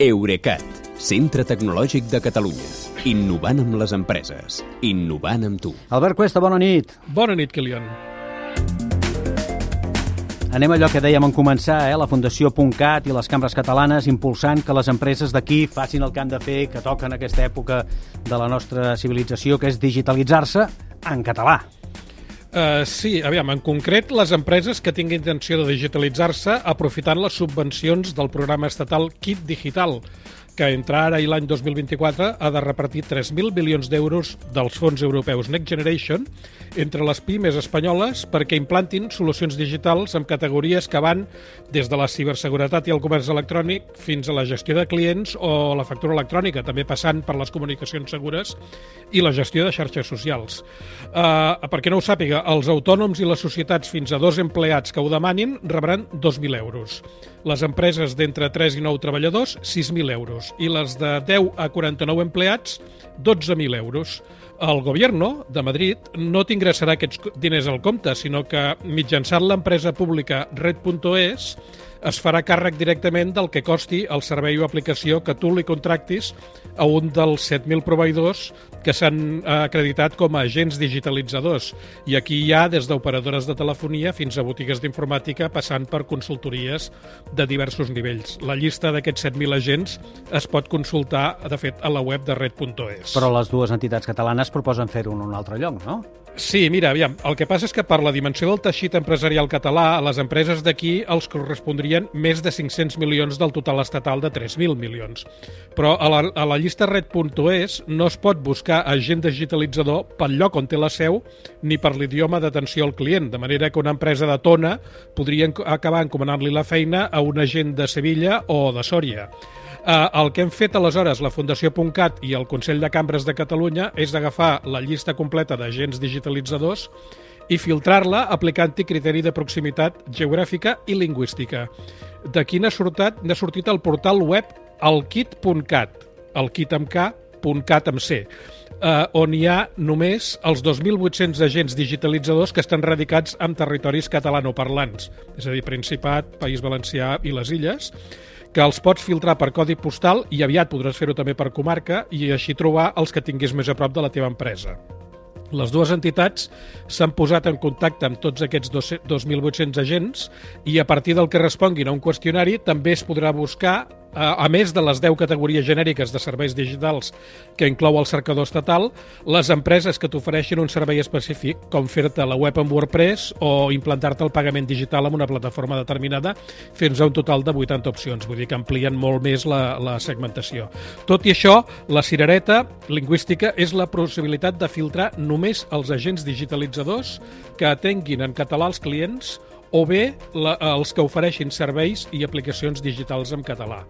Eurecat, centre tecnològic de Catalunya. Innovant amb les empreses. Innovant amb tu. Albert Cuesta, bona nit. Bona nit, Kilian. Anem a allò que dèiem en començar, eh? la Fundació .cat i les cambres catalanes impulsant que les empreses d'aquí facin el que han de fer, que toquen aquesta època de la nostra civilització, que és digitalitzar-se en català. Uh, sí, aviam, en concret, les empreses que tinguin intenció de digitalitzar-se aprofitant les subvencions del programa estatal Kit Digital, que entre ara i l'any 2024 ha de repartir 3.000 bilions d'euros dels fons europeus Next Generation entre les pimes espanyoles perquè implantin solucions digitals amb categories que van des de la ciberseguretat i el comerç electrònic fins a la gestió de clients o la factura electrònica, també passant per les comunicacions segures i la gestió de xarxes socials. Uh, perquè no ho sàpiga, els autònoms i les societats fins a dos empleats que ho demanin rebran 2.000 euros. Les empreses d'entre 3 i 9 treballadors, 6.000 euros. I les de 10 a 49 empleats, 12.000 euros. El govern de Madrid no t'ingressarà aquests diners al compte, sinó que mitjançant l'empresa pública Red.es es farà càrrec directament del que costi el servei o aplicació que tu li contractis a un dels 7.000 proveïdors que s'han acreditat com a agents digitalitzadors. I aquí hi ha des d'operadores de telefonia fins a botigues d'informàtica passant per consultories de diversos nivells. La llista d'aquests 7.000 agents es pot consultar, de fet, a la web de red.es. Però les dues entitats catalanes proposen fer-ho en un altre lloc, no? Sí, mira, aviam, el que passa és que per la dimensió del teixit empresarial català, a les empreses d'aquí els correspondrien més de 500 milions del total estatal de 3.000 milions. Però a la, a la llista red.es no es pot buscar agent digitalitzador pel lloc on té la seu ni per l'idioma d'atenció al client, de manera que una empresa de Tona podria acabar encomanant-li la feina a un agent de Sevilla o de Sòria. Eh, el que hem fet aleshores la Fundació .cat i el Consell de Cambres de Catalunya és agafar la llista completa d'agents digitalitzadors i filtrar-la aplicant-hi criteri de proximitat geogràfica i lingüística. D'aquí n'ha sortit, n'ha sortit el portal web alkit.cat, el kit amb K, .cat amb C, eh, on hi ha només els 2.800 agents digitalitzadors que estan radicats en territoris catalanoparlants, és a dir, Principat, País Valencià i les Illes, que els pots filtrar per codi postal i aviat podràs fer-ho també per comarca i així trobar els que tinguis més a prop de la teva empresa. Les dues entitats s'han posat en contacte amb tots aquests 2.800 agents i a partir del que responguin a un qüestionari també es podrà buscar a més de les 10 categories genèriques de serveis digitals que inclou el cercador estatal, les empreses que t'ofereixin un servei específic, com fer-te la web amb WordPress o implantar-te el pagament digital en una plataforma determinada, fins a un total de 80 opcions. Vull dir que amplien molt més la, la segmentació. Tot i això, la cirereta lingüística és la possibilitat de filtrar només els agents digitalitzadors que atenguin en català els clients o bé la, els que ofereixin serveis i aplicacions digitals en català.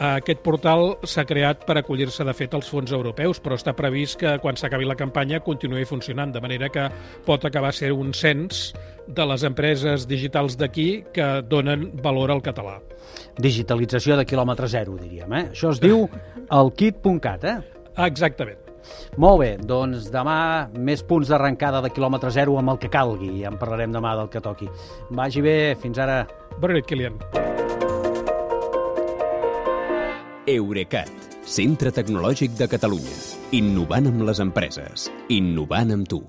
Aquest portal s'ha creat per acollir-se, de fet, als fons europeus, però està previst que quan s'acabi la campanya continuï funcionant, de manera que pot acabar ser un cens de les empreses digitals d'aquí que donen valor al català. Digitalització de quilòmetre zero, diríem. Eh? Això es diu el kit.cat, eh? Exactament. Molt bé, doncs demà més punts d'arrencada de quilòmetre zero amb el que calgui. Ja en parlarem demà del que toqui. Vagi bé, fins ara. Bona nit, Kilian. Eurecat, centre tecnològic de Catalunya. Innovant amb les empreses. Innovant amb tu.